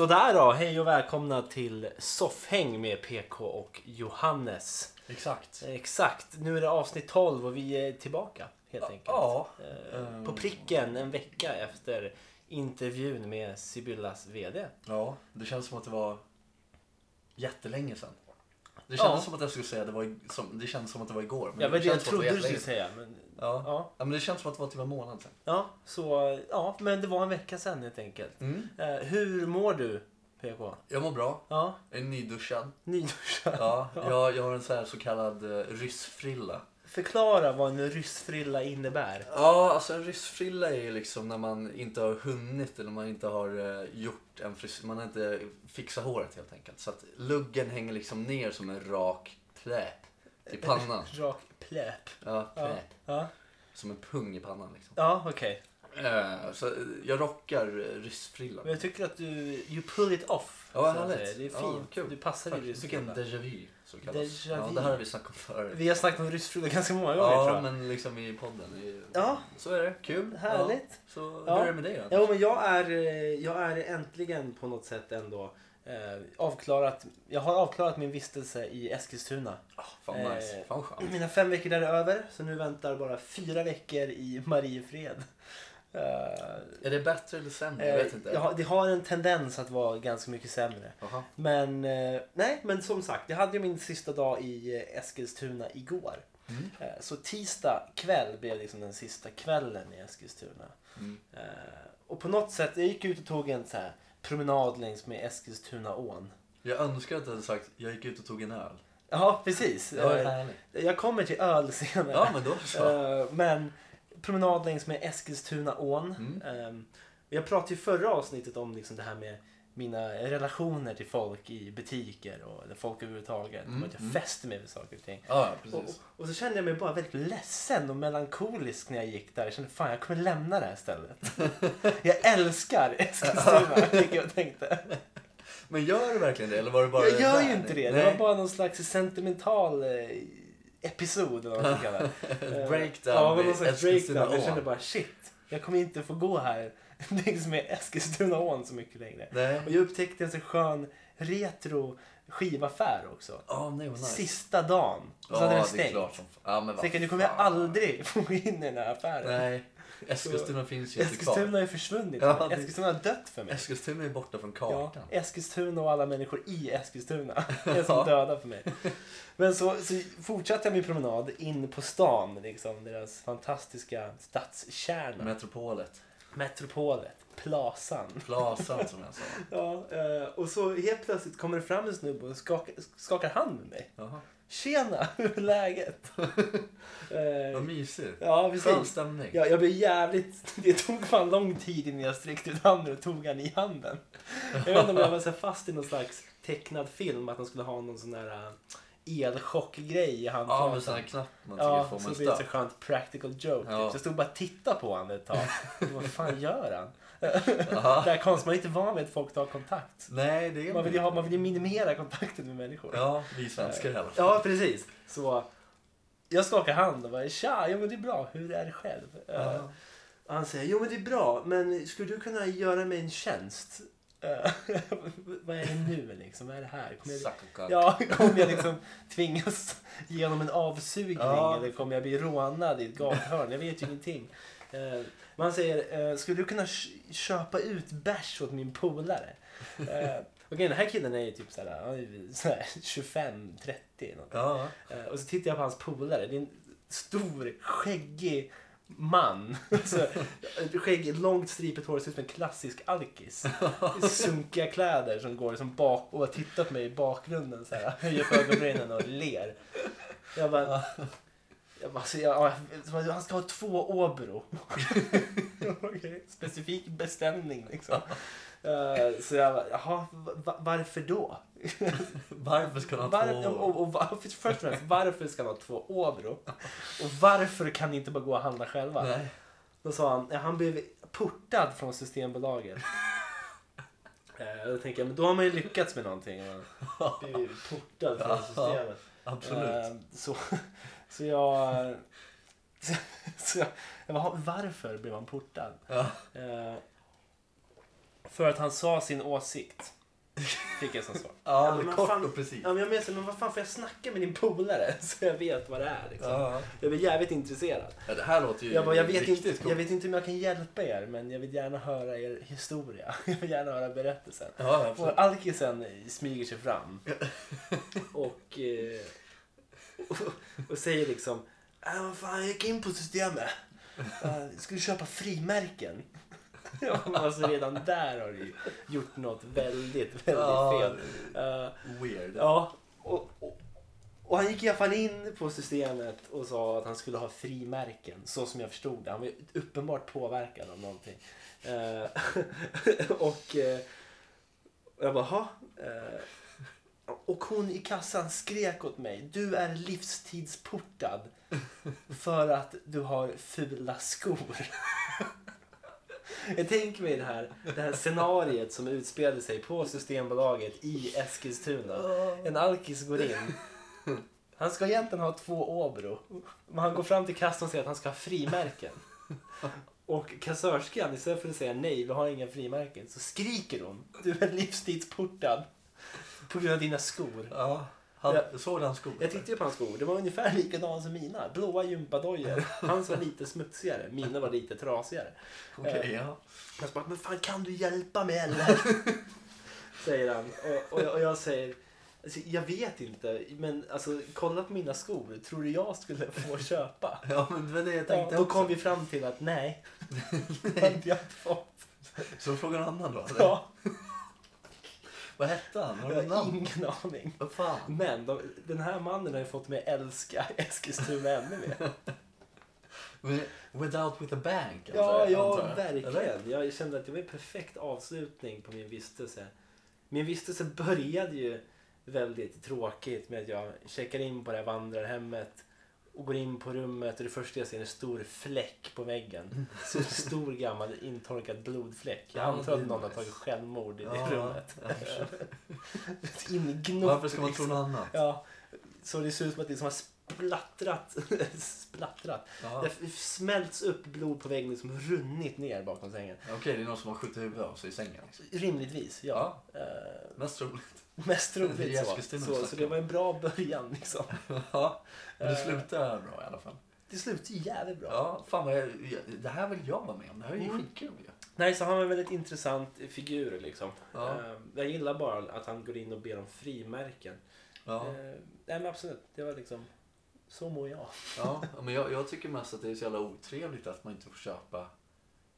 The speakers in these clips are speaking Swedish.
Sådär då, hej och välkomna till Soffhäng med PK och Johannes. Exakt. Exakt, nu är det avsnitt 12 och vi är tillbaka helt enkelt. Ja. Eh, På pricken en vecka efter intervjun med Sibyllas VD. Ja, det känns som att det var jättelänge sedan. Det kändes Ja. som att jag skulle säga det var som, det kändes som att det var igår. Men Ja, men det jag som att trodde du skulle säga. Men, Ja. ja. ja, men det känns som att det var typ en månad sedan. ja, så, ja, men det var en vecka sedan helt enkelt. Mm. Eh, hur mår du PK? Jag mår bra. Ja, Jag är nyduschad. nyduschad. Ja, jag, jag har en så, här så kallad uh, ryssfrilla. Förklara vad en ryssfrilla innebär. Ja, alltså en ryssfrilla är ju liksom när man inte har hunnit eller man inte har eh, gjort en frisyr. Man har inte fixat håret helt enkelt. Så att luggen hänger liksom ner som en rak pläp i pannan. Rak pläp. Ja, Ja, pläp. ja. Som en pung i pannan liksom. ja okej. Eh, Så jag rockar eh, ryssfrillan. Men jag tycker att du you pull it off. Ja, härligt. Det är Ja, fint. kul. Du passar i Jag fick en ryssfrilla. déjà vu. Så kallas. Déjà Ja, det här har vi snackat om förut. Vi har snackat om ryssfrilla ganska många gånger tror Ja, jag. men liksom i podden. i- Ja. Så är det. Kul. Härligt. Ja. Så Ja. hur är det med dig då? Jo, men jag är, eh, jag är äntligen på något sätt ändå eh, avklarat. Jag har avklarat min vistelse i Eskilstuna. Ah, fan Eh, nice. Fan skönt. Mina fem veckor där är över, så nu väntar bara fyra veckor i Mariefred. Eh, Är det bättre eller sämre? Jag vet eh, inte. har- det har en tendens att vara ganska mycket sämre. Jaha. Men eh, nej, men som sagt, jag hade ju min sista dag i Eskilstuna igår. Mm. Eh, Så tisdag kväll blev liksom den sista kvällen i Eskilstuna. Mm. Och på något sätt, jag gick ut och tog en så här promenad längs med Eskilstunaån. Jag önskar att du hade sagt jag gick ut och tog en öl. Ja, precis. Härligt. Jag kommer till öl senare. Ja, men då så. Men promenad längs med Eskilstunaån. Mm. Eh, Jag pratade ju förra avsnittet om liksom det här med mina relationer till folk i butiker och eller folk överhuvudtaget. Mm, att jag mm. fäster mig vid saker och ting. Ja, Och, och så kände jag mig bara väldigt ledsen och melankolisk när jag gick där. Jag kände fan jag kommer lämna det här stället. jag älskar Eskilstuna, vilket jag tänkte. Men gör du verkligen det? Eller var det bara jag gör ju inte det. Det Nej. var bara någon slags sentimental eh, episod eller vad man ska kalla det. Eh, breakdown Ja, någon slags Eskilstuna breakdown. Jag kände bara shit, jag kommer inte få gå här längs med Eskilstunaån så mycket längre. Nej. Och jag upptäckte en så skön retro skivaffär också. Ja, nej nice. Sista dagen. Så Ja, hade den det är stängt. klart som. Ja, men vad tänkte, nu kommer jag aldrig få gå in i den här affären. Nej. Eskilstuna finns ju inte kvar. Eskilstuna har ju försvunnit. Ja, det- Eskilstuna har dött för mig. Eskilstuna är borta från Ja, kartan. Eskilstuna och alla människor i Eskilstuna är som Ja. döda för mig. Men så, så fortsatte jag min promenad in på stan, liksom, deras fantastiska stadskärna. Metropolet. Metropolet, Plazan. Plazan som jag sa. Ja, eh, och så helt plötsligt kommer det fram en snubbe och skakar, skakar hand med mig. Jaha. Tjena, hur är läget? Vad Eh, mysigt. ja, Skön stämning. Ja, jag blev jävligt... Det tog fan lång tid innan jag sträckte ut handen och tog han i handen. Jag vet inte om jag var så fast i någon slags tecknad film, att de skulle ha någon sån där äh, elchockgrej i Ja, handflatan. med sån här knapp man Ja, får så man blir det så skönt practical joke. Ja. Typ. Så jag stod bara och tittade på honom ett tag. Vad fan gör han? Här konstigt, man är inte van vid att folk tar kontakt. Nej, det är Man vill ju, ha, man vill ju minimera kontakten med människor. Ja, vi svenskar i alla fall. Ja, precis. Så jag skakar hand och bara tja, ja men det är bra, hur är det själv? Eh, Ja. och han säger, jo men det är bra, men skulle du kunna göra mig en tjänst? Eh, vad är det nu liksom? Vad är det här? Kommer jag, ja, kommer jag liksom tvingas genom en avsugning Ja. eller kommer jag bli rånad i ett gathörn? Jag vet ju ingenting. Eh, men han säger, eh, skulle du kunna köpa ut bärs åt min polare? Eh, grejen, den här killen är ju typ såhär, han är ju såhär 25-30 något. Ja. Eh, Och så tittar jag på hans polare. Det är en stor, skäggig man. Så, skäggig, långt stripigt hår, ser ut som en klassisk alkis. Sunkiga kläder som går som bak och tittar på mig i bakgrunden så här, höjer på ögonbrynen och ler. Jag bara... Jag bara, så jag, ja, han ska ha två Åbro. Okej, Specifik beställning liksom. Eh, så jag bara, jaha, va- varför då? Varför ska han Var, ha två... och, och, varför, först och främst, varför ska han ha två Åbro? Och varför kan ni inte bara gå och handla själva? Nej. Då sa han, han blev portad från Systembolaget. Eh, då tänker jag, men då har man ju lyckats med någonting. Man portad från systemet. Absolut. Eh, så, så jag... Så, så jag, jag bara, varför blev han portad? Ja. Eh, För att han sa sin åsikt. Fick jag som svar. Ja, men men kort fan- och precis. Ja, men jag menar så, men vad fan får jag snacka med din polare så jag vet vad det är liksom. Ja. Jag blir jävligt intresserad. Ja, det här låter ju Jag, bara, jag, vet riktigt inte, coolt. jag vet inte om jag kan hjälpa er men jag vill gärna höra er historia. Jag vill gärna höra berättelsen. Ja, absolut. Och alkisen smyger sig fram. Och, eh, och, och säger liksom äh, vad fan, jag gick in på systemet. Uh, skulle köpa frimärken. Ja, alltså redan där har du ju gjort något väldigt, väldigt fel. Eh, Weird. Ja, och, och, och han gick i alla fall in på systemet och sa att han skulle ha frimärken. Så som jag förstod det. Han var uppenbart påverkad av någonting. Eh, och eh, jag bara, "Ha?" Och hon i kassan skrek åt mig. Du är livstidsportad. För att du har fula skor. Jag tänker mig det här, det här scenariet som utspelade sig på Systembolaget i Eskilstuna. En alkis går in. Han ska egentligen ha två Åbro. Men han går fram till kassan och säger att han ska ha frimärken. Och kassörskan, istället för att säga nej, vi har inga frimärken, så skriker hon. Du är livstidsportad. På grund av dina skor. Ja. Han, Ja. Såg du hans skor? Jag tittade på hans skor. Det var ungefär likadana som mina. Blåa gympadojor. Hans var lite smutsigare. Mina var lite trasigare. Okej, ja. Jag bara, men fan kan du hjälpa mig eller? säger han. Och, och, jag, och jag säger, alltså, jag vet inte, men alltså kolla på mina skor. Tror du jag skulle få köpa? Ja, men det var det jag Ja, tänkte då också. kom vi fram till att nej, det hade jag inte fått. Så frågar annan då? eller? Ja, Vad hette han? Har jag du har namn? ingen aning. Vad fan? Men de, den här mannen har ju fått mig att älska Eskilstuna ännu mer. Without with a bank? Ja, alltså, ja jag. Eller? verkligen. Jag kände att det var en perfekt avslutning på min vistelse. Min vistelse började ju väldigt tråkigt med att jag checkar in på det här vandrarhemmet och går in på rummet och det första jag ser är en stor fläck på väggen. Så en stor gammal intorkad blodfläck. Jag Ja, antar att någon har tagit självmord i det Ja, rummet. Varför ska man tro något annat? Ja, så det ser ut som att det liksom har splattrat. splattrat. Ja. Det smälts upp blod på väggen som runnit ner bakom sängen. Okej, det är någon som har skjutit huvudet av sig i sängen. Liksom. Rimligtvis, ja. Eh, Mest troligt. mest troligt så. Så, så det var en bra början liksom. ja, men det Eh. slutar bra i alla fall. Det slutade jävligt bra. Ja, fan vad jag, det här vill jag vara med om. Det här är ju Mm. skitkul ju. Nej, så han var en väldigt intressant figur liksom. Ja. Eh, jag gillar bara att han går in och ber om frimärken. Ja. Nej men absolut, det var liksom, så mår jag. Ja, men jag, jag tycker mest att det är så jävla otrevligt att man inte får köpa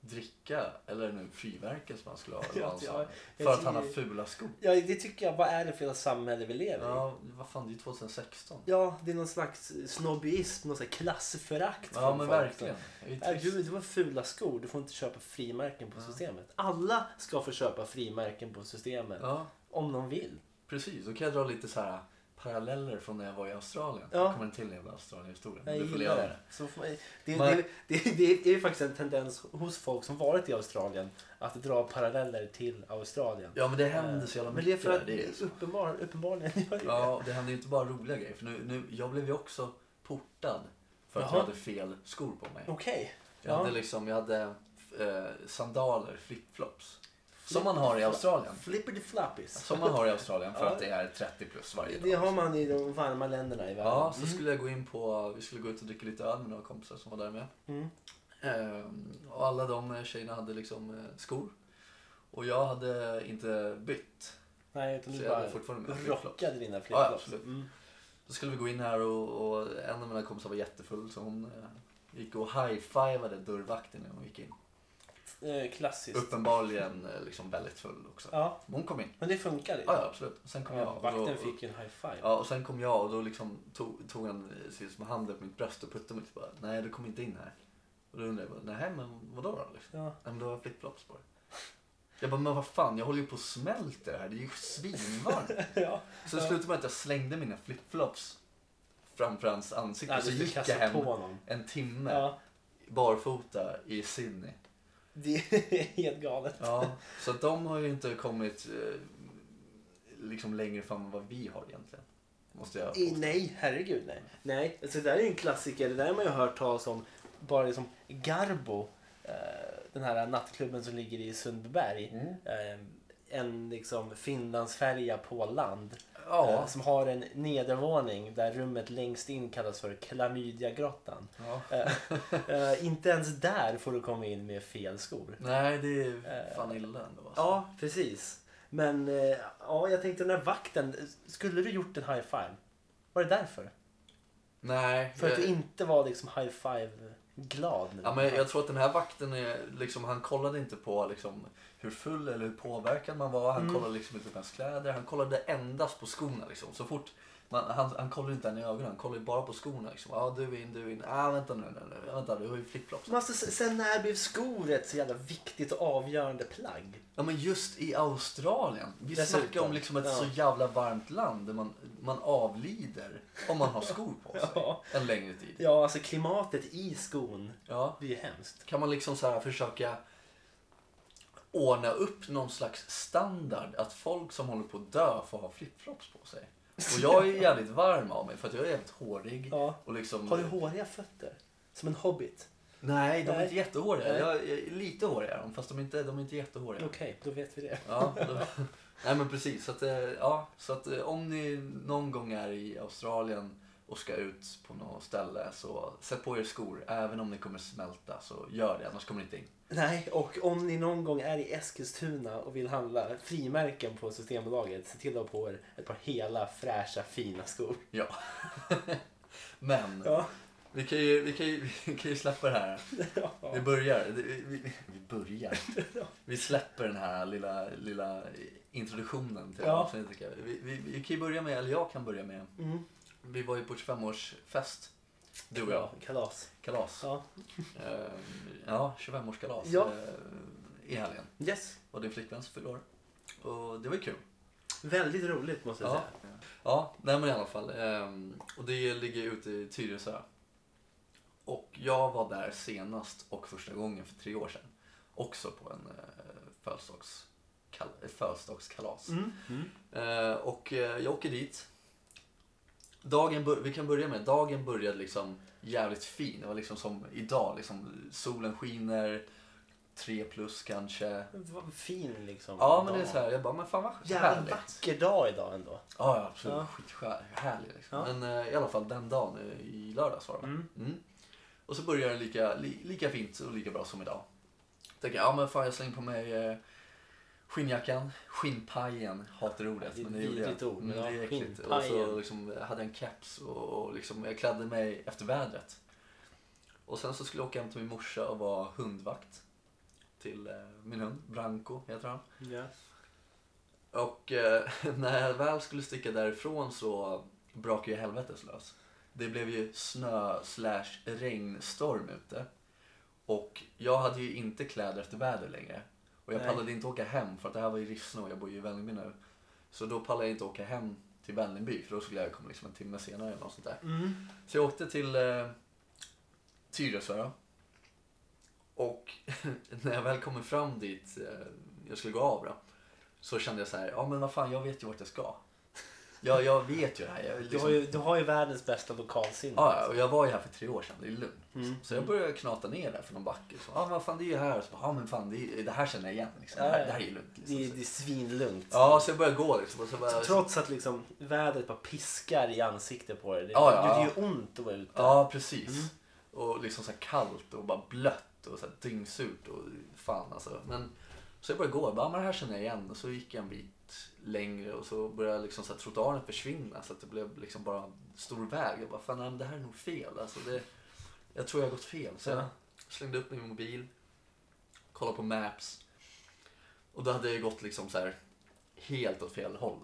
dricka eller nu frimärken som man skulle ha. han Ja, sa. jag För att han har fula skor. Ja, det tycker jag. Vad är det för jävla samhälle vi lever i? Ja, vad fan, det är 2016. Ja, det är någon slags snobbyism, någon slags klassförakt. Ja, men folk. verkligen. Det du, du har fula skor, du får inte köpa frimärken på Ja. systemet. Alla ska få köpa frimärken på systemet. Ja, Om de vill. precis. Då kan jag dra lite så här paralleller från när jag var i Australien. Ja. Jag kommer en till Australien-historia. Jag Du får gillar det. Så man, det, Man- det, det, det är ju faktiskt en tendens hos folk som varit i Australien att dra paralleller till Australien. Ja, men det händer så jävla Men det är mycket. för att det är uppenbar, uppenbarligen gör det Ja, det händer ju inte bara roliga grejer. För nu, nu, jag blev ju också portad för att Jaha. jag hade fel skor på mig. Okej. Jag Ja. hade liksom, jag hade eh, sandaler, flipflops. Som man har i Australien. Flippity flappies. Som man har i Australien för Ja. att det är 30 plus varje dag. Det har man i de varma länderna i världen. Ja, så skulle jag gå in på, vi skulle gå ut och dricka lite öl med några kompisar som var där med. Mm. Ehm, och alla de eh, tjejerna hade liksom eh, skor. Och jag hade inte bytt. Nej, utan du bara rockade dina Ja, flipflops. absolut. Mm. Då skulle vi gå in här och, och en av mina kompisar var jättefull så hon eh, gick och high-fivade dörrvakten när hon gick in. Eh, klassiskt. Uppenbarligen eh, liksom väldigt full också. Ja, Men hon kom in. men det funkar ju. Ja, ja absolut. Sen kom Ja, jag. och vakten då, fick ju en high five. Ja, och sen kom jag och då liksom tog, tog han sin som handen på mitt bröst och puttade mig lite bara. Nej, du kommer inte in här. Och då undrade jag bara, nej men vadå då? Liksom. Ja. Nej men du har flipflops på dig. Jag bara, men vad fan, jag håller ju på att smälta det här. Det är ju svinvarmt. ja. Så det slutade med att jag slängde mina flipflops framför hans ansikte. Ja, så du gick jag kastade hem på honom. en timme Ja, barfota i Sydney. Det är helt galet. Ja, så att de har ju inte kommit eh, liksom längre fram än vad vi har egentligen. Måste jag I, nej, herregud nej. Nej, alltså det där är ju en klassiker. Det där har man ju hört talas om. Bara liksom Garbo eh, den här nattklubben som ligger i Sundbyberg. Mm. En liksom Finlandsfärja på land. Ja. Eh, som har en nedervåning där rummet längst in kallas för Klamydiagrottan. ja. Eh, eh, inte ens där får du komma in med fel skor. Nej, det är Eh, fan illa ändå. Alltså. Ja, precis. Men eh, ja, jag tänkte den här vakten, skulle du gjort en high five? Var det därför? Nej. För att jag- du inte var liksom high five glad? Ja, men jag tror att den här vakten är, liksom, han kollade inte på liksom, hur full eller hur påverkad man var. Han Mm. kollade liksom inte på ens kläder. Han kollade endast på skorna. Liksom. Så fort man, han, han kollade inte en i ögonen. Han kollade bara på skorna. Liksom. Ja, du är in, du är in. Ah, vänta nu, nu, nu. Vänta, du har ju flipflops. Men alltså, sen när blev skor ett så jävla viktigt och avgörande plagg? Ja, men just i Australien. Vi Dessutom. snackar om liksom ett Ja. så jävla varmt land där man, man avlider om man har skor på sig Ja. en längre tid. Ja, alltså klimatet i skon, Ja. det är ju hemskt. kan man liksom så här försöka ordna upp någon slags standard att folk som håller på att dö får ha flipflops på sig. Och jag är jävligt varm av mig för att jag är jävligt hårig. Ja. Och liksom, Har du håriga fötter? Som en hobbit? Nej, de är Nej. inte jättehåriga. Jag är lite håriga är de, fast de är inte, de är inte jättehåriga. Okej, då vet vi det. Ja, då, nej men precis. Så att, eh, ja, så att eh, om ni någon gång är i Australien och ska ut på något ställe så sätt på er skor. Även om ni kommer smälta så gör det, annars kommer ni inte in. Nej, och om ni någon gång är i Eskilstuna och vill handla frimärken på Systembolaget, se till att ha på er ett par hela, fräscha, fina skor. Ja. men Ja. vi, kan ju, vi, kan ju, vi kan ju släppa det här. Vi ja. börjar. Vi, vi, vi börjar. Ja. Vi släpper den här lilla, lilla introduktionen till Ja. avsnittet. Vi, vi, vi kan ju börja med, eller jag kan börja med. Mm. Vi var ju på 25-årsfest. Du och jag. Ja, kalas. Kalas. Ja. Eh, ja, 25-årskalas Ja. eh, i helgen. Yes. Och din flickvän som fyllde år. Och det var ju kul. Väldigt roligt måste jag Ja. säga. Ja, nej men i alla fall. ehm, och det ligger ute i Tyresö. Och jag var där senast och första gången för tre år sedan. Också på en eh, födelsedagskal- födelsedagskalas. Mm. Mm. Eh, och eh, jag åker dit. Dagen vi kan börja med, dagen började liksom jävligt fin. Det var liksom som idag, liksom solen skiner, tre plus kanske. Fin liksom. Ja men det är dag. så här, jag bara, men fan vad Jävla vacker dag idag ändå. Ja, ja absolut. Ja. Skithärlig liksom. Ja. Men eh, i alla fall den dagen eh, i lördags var det? Mm. Mm. Och så börjar det lika, li, lika fint och lika bra som idag. Tänker, ja men fan jag slänger på mig eh, skinnjackan, skinnpajen, hatar ordet. Det är ett men det gjorde jag. vidrigt ord, men Mm, det är äckligt. Och så liksom, jag hade en keps och, och liksom, jag klädde mig efter vädret. Och sen så skulle jag åka hem till min morsa och vara hundvakt. Till eh, min hund, Branko heter han. Ja. Och eh, när jag väl skulle sticka därifrån så brakade ju helvetes lös. Det blev ju snö slash regnstorm ute. Och jag hade ju inte kläder efter väder längre. Och jag Nej. pallade inte åka hem för att det här var i Rissne och jag bor ju i Vällingby nu. Så då pallade jag inte åka hem till Vällingby för då skulle jag komma liksom en timme senare eller något sånt där. Mm. Så jag åkte till eh, Tyresö. Och när jag väl kommer fram dit, eh, jag skulle gå av då. Så kände jag så här, ja men vad fan jag vet ju vart jag ska. Jag, jag vet ju det här. Jag, Du, liksom, har ju, du har ju världens bästa lokalsinne. ja, ja, och jag var ju här för tre år sedan, det är lugnt. Mm. Så jag började knata ner där för någon backe. Ja men vad fan det är ju här. Så, ja men fan det, är, det här känner jag igen. Liksom. Det, här, det här är ju lugnt. Liksom. Det, är- det är svinlugnt. Ja, så jag började gå liksom. Och så bara, Trots att liksom vädret bara piskar i ansiktet på dig. Det, Ja, ja, det gör ju ont att vara ute. Ja, precis. Mm. Och liksom så kallt och bara blött och så dyngsurt och fan alltså. Men så jag började gå och bara, men det här känner jag igen. Och så gick jag en bit längre och så började liksom så här trottoaren försvinna så att det blev liksom bara en stor väg. Jag bara, fan nej, men det här är nog fel. Alltså det, jag tror jag har gått fel. Så jag Ja. slängde upp min mobil, kollade på Maps. Och då hade jag gått liksom så här helt åt fel håll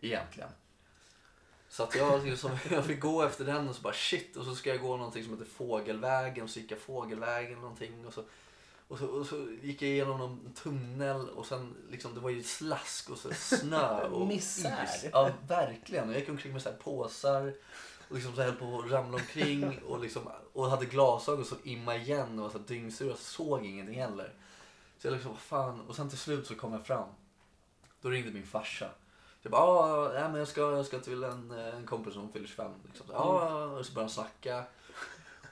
egentligen. Så att jag, liksom, jag fick gå efter den och så bara shit och så ska jag gå någonting som heter Fågelvägen och så gick jag Fågelvägen någonting och så, och så, och så gick jag igenom någon tunnel och sen liksom det var ju slask och så snö och Misär. is. Ja verkligen. Och jag gick omkring med så här påsar och liksom så höll på att ramla omkring och, liksom, och hade glasögon så imma igen och var så dyngsur och såg ingenting heller. Så jag liksom, vad fan. Och sen till slut så kom jag fram. Då ringde min farsa. Jag bara, ah, nej, men jag ska, jag ska till en, en kompis som fyller 25. Liksom. Så, ah, och så började han snacka.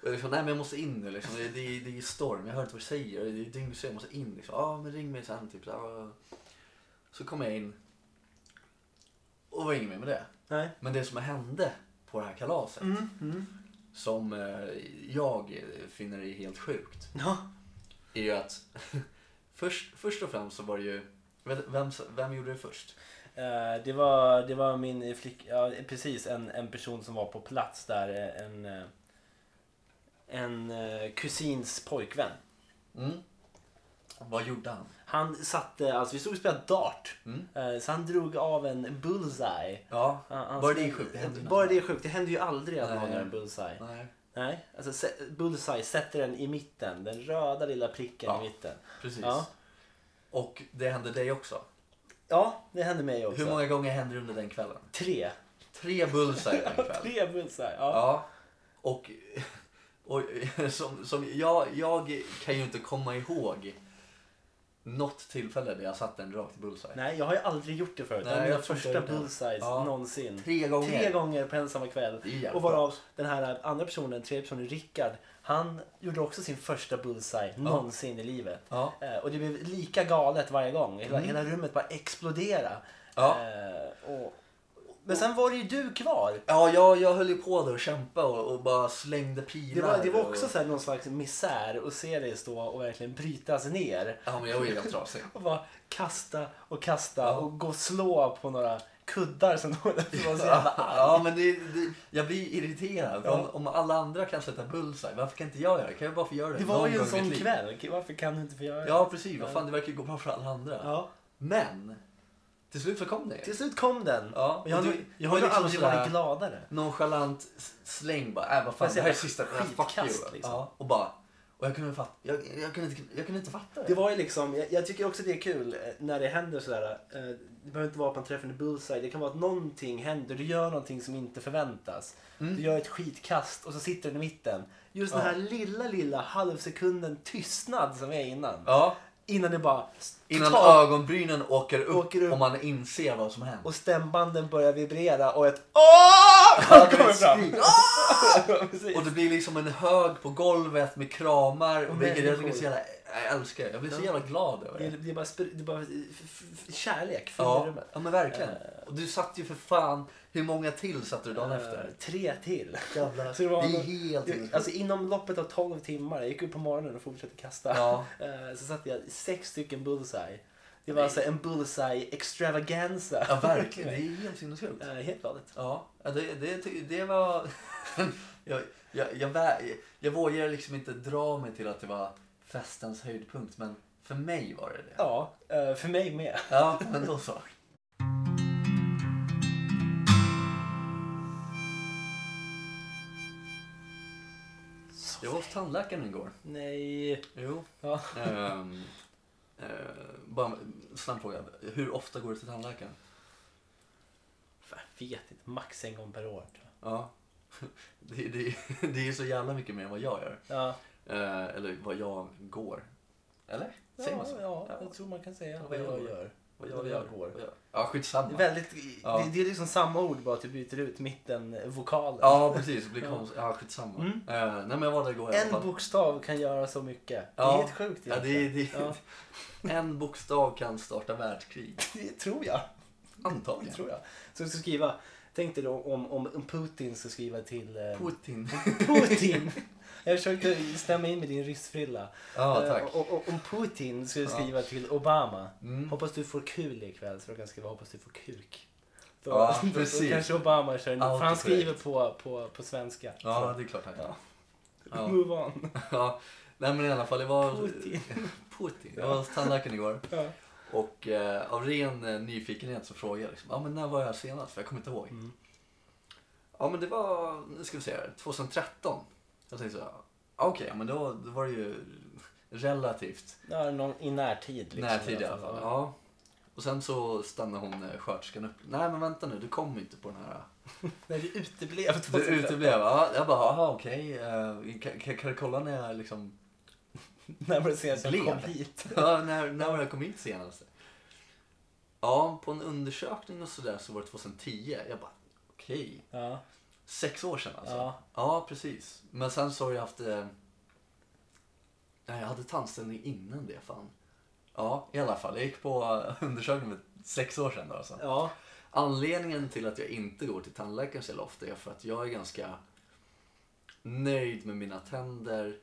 Och liksom, nej men jag måste in nu liksom. Det, det, det är storm, jag hör inte vad du säger. Det är dyngsur, jag måste in liksom. Ja men ring mig sen typ. Så, så kom jag in. Och var inget mer med det. Nej. Men det som hände på det här kalaset. Mm, mm. Som eh, jag finner är helt sjukt. Ja. Är ju att först, först och främst så var det ju. Vem, vem gjorde det först? Eh, det, var, det var min flick, ja, precis en, en person som var på plats där. En, eh, en eh, kusins pojkvän. Mm. Vad gjorde han? Han satte, alltså vi stod och spelade dart. Mm. Eh, Så han drog av en bullseye. Ja, Han- bara det är sjukt. Det händer Bara det är sjukt. Det händer ju aldrig att någon gör en bullseye. Nej, Nej, alltså se- bullseye sätter den i mitten. Den röda lilla pricken Ja. i mitten. precis. Ja. Och det hände dig också. Ja, det hände mig också. Hur många gånger hände det under den kvällen? Tre. Tre bullseye den kvällen. Tre bullseye. Ja. Ja. Och, och som, som jag, jag kan ju inte komma ihåg något tillfälle där jag satte en rakt bullseye. Nej, jag har ju aldrig gjort det förut. det Nej, mina jag tror inte första det. bullseyes Ja. någonsin. Tre gånger. Tre gånger på en samma kväll. Det Och varav den här andra personen, tredje personen, Rickard, han gjorde också sin första bullseye någonsin i livet. Ja. Eh, och det blev lika galet varje gång. Hela, Mm. hela rummet bara exploderade. Ja. Eh, och, men sen var det ju du kvar. Ja, jag, jag höll ju på där och kämpade och, och bara slängde pilar. Det var, det var och- också så här någon slags misär att se dig stå och verkligen brytas ner. Ja, men jag var ju helt trasig. Och bara kasta och kasta Ja. och gå och slå på några kuddar som var så jävla arg. Ja, men det, det, jag blir irriterad. Ja. Om, om alla andra kan sätta bullseye, varför kan inte jag göra det? Kan jag bara få göra det? Det var ju en sån kväll. Varför kan du inte få göra det? Ja, precis. Vad fan, det verkar ju gå bra för alla andra. Ja. Men, till slut så kom det. Till slut kom den. Ja, Och jag, och du- jag har ju liksom aldrig varit gladare. Nonchalant släng bara, äh vad fan, det här är sista, skitkast, liksom. Ja, och bara, och jag kunde, fatta, jag, jag, kunde inte, jag kunde inte fatta det. Det var ju liksom, jag, jag tycker också det är kul eh, när det händer sådär. eh, Det behöver inte vara att man träffar en bullseye. Det kan vara att någonting händer. Du gör någonting som inte förväntas. Mm. Du gör ett skitkast och så sitter den i mitten. Just den Ja. här lilla, lilla halvsekunden tystnad som är innan. Ja, Innan det bara innan ögonbrynen åker upp, Åker upp. och man inser vad som hänt. och stämbanden börjar vibrera och ett åh Ja, kommer fram. precis. Och det blir liksom en hög på golvet med kramar. Och Vilket jag tycker är så jävla, jag älskar det. Jag blir så jävla glad över Det det. det är bara, det är bara kärlek fyller Ja, rummet. ja men verkligen. Och du satt ju för fan, hur många till satte du dagen Eh, efter? Tre till. Jävlar. Så det var det är helt Jag- Alltså inom loppet av 12 timmar, jag gick upp på morgonen och fortsatte kasta. Ja. Eh, Så satte jag sex stycken bullseye. Det var alltså en bullseye extravaganza. ja, verkligen. Det är helt sinnessjukt. Eh, Helt galet. Ja, ja, det, det, ty- det var... jag, jag, jag, vä- jag vågar liksom inte dra mig till att det var festens höjdpunkt, men för mig var det det. Ja, eh, för mig med. Ja, men då så. Jag var hos tandläkaren igår. Nej. Jo. Ja. Ehm, eh, bara en snabb fråga. Hur ofta går du till tandläkaren? Jag vet inte, max en gång per år. tror jag. Ja. Det, det, det är så jävla mycket mer än vad jag gör. Ja, Eh, eller vad jag går. Eller? Säger ja, man så? ja, jag tror man kan säga Vad jag gör. gör. Vad jag går. Vad jag- Ja, skitsamma. Det är, väldigt, Ja. det, det är liksom samma ord bara att du byter ut mitten vokalen. Ja, precis. Det blir Ja. konstigt. Ja, skitsamma. Mm. Eh, nej, men jag var där igår En fall. bokstav kan göra så mycket. Det är Ja. helt sjukt Ja, det, det, Ja, En bokstav kan starta världskrig. det tror jag. Det Antagligen. tror jag. Så du ska skriva, tänk dig då om, om, om Putin ska skriva till eh, Putin. Putin. Jag försökte stämma in med din ryssfrilla. Ja, Eh, tack. och, och, om Putin skulle Ja. skriva till Obama. Mm. Hoppas du får kul ikväll så du kan skriva hoppas du får kuk. Då, Ja, då, då precis. kanske Obama kör en, för han skriver på, på, på svenska. Ja, det är klart han Ja. gör. Ja. Move on. Ja. Nej, men i alla fall, det var... Putin. Putin. Jag var hos tandläkaren igår. Ja. Och eh, av ren eh, nyfikenhet så frågade jag liksom, ja men när var jag senast? För jag kommer inte ihåg. Mm. Ja men det var, nu ska vi se här, 2013. Jag tänkte så här, okej, men då, då var det ju relativt Ja, någon, I närtid. Liksom, närtid i alla fall. Ja. Och sen så stannade hon eh, sköterskan upp. Nej men vänta nu, du kommer inte på den här. Nej, det uteblev. Du 2013. uteblev. Ja, jag bara, aha okej. eh, kan, kan, kan du kolla när jag liksom, När var det senast jag kom hit? ja, när, när var jag kom hit senast? Ja, på en undersökning och sådär så var det 2010. Jag bara, okej. Ja. Sex år sedan alltså? Ja. Ja, precis. Men sen så har jag haft... Eh... Nej, jag hade tandställning innan det fan. Ja, i alla fall. Jag gick på undersökning för sex år sedan då alltså. Ja. Anledningen till att jag inte går till tandläkaren så ofta är för att jag är ganska nöjd med mina tänder.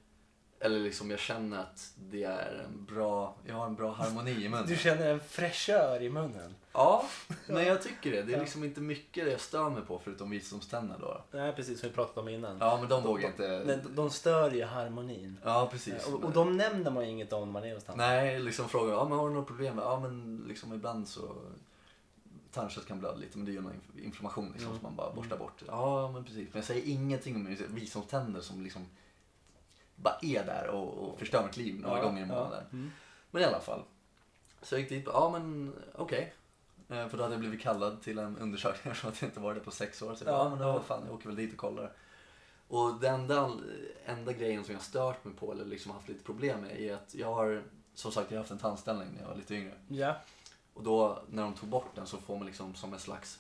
Eller liksom jag känner att det är en bra, jag har en bra harmoni i munnen. Du känner en fräschör i munnen. Ja, men jag tycker det. Det är Ja. liksom inte mycket jag stör mig på förutom visdomständer då. Nej, precis som vi pratade om innan. Ja, men de vågar inte... De, de stör ju harmonin. Ja, precis. Och, och de nämner man ju inget om när man är hos tandläkaren. Nej, liksom frågar ja, men har du något problem? Ja, men liksom ibland så tandkött kan blöda lite, men det är ju någon inf- inflammation liksom, Mm. som man bara borstar bort. Ja, men precis. Men jag säger ingenting om visdomständer som liksom bara är där och, och förstör mitt liv några Ja, gånger i ja. månaden. Mm. Men i alla fall. Så jag gick dit, ja men okej. Eh, För då hade jag blivit kallad till en undersökning eftersom att jag inte varit där på sex år. Så jag, Ja, men då, fan, jag åker väl dit och kollar. Och den enda, enda grejen som jag stört mig på eller liksom haft lite problem med är att jag har, som sagt jag har haft en tandställning när jag var lite yngre. Ja. Och då när de tog bort den så får man liksom som en slags